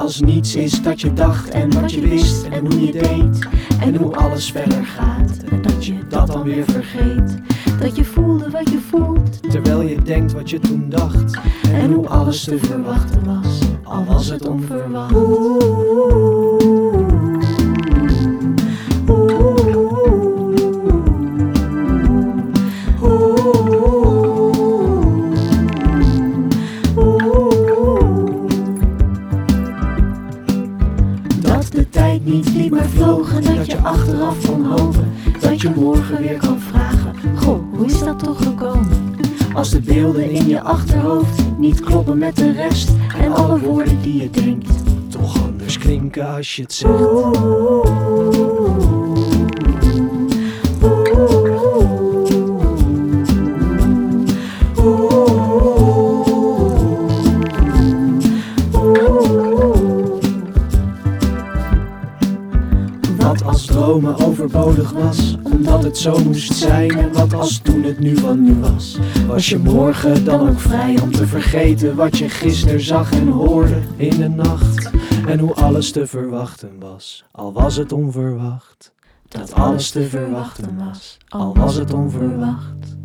als niets is dat je dacht en wat je wist en hoe je deed en hoe alles verder gaat en dat je dat dan weer vergeet. Dat je voelde wat je voelt Terwijl je denkt wat je toen dacht en hoe alles te verwachten was, al was het onverwacht. Tijd niet liep maar vloog en dat je achteraf kon hopen dat je morgen weer kan vragen. Goh, hoe is dat toch gekomen? Als de beelden in je achterhoofd niet kloppen met de rest en alle woorden die je denkt toch anders klinken als je het zegt. Dromen overbodig was, omdat het zo moest zijn. En wat als toen het nu van nu was. Was je morgen dan ook vrij om te vergeten wat je gisteren zag en hoorde in de nacht. En hoe alles te verwachten was, al was het onverwacht. Dat alles te verwachten was, al was het onverwacht.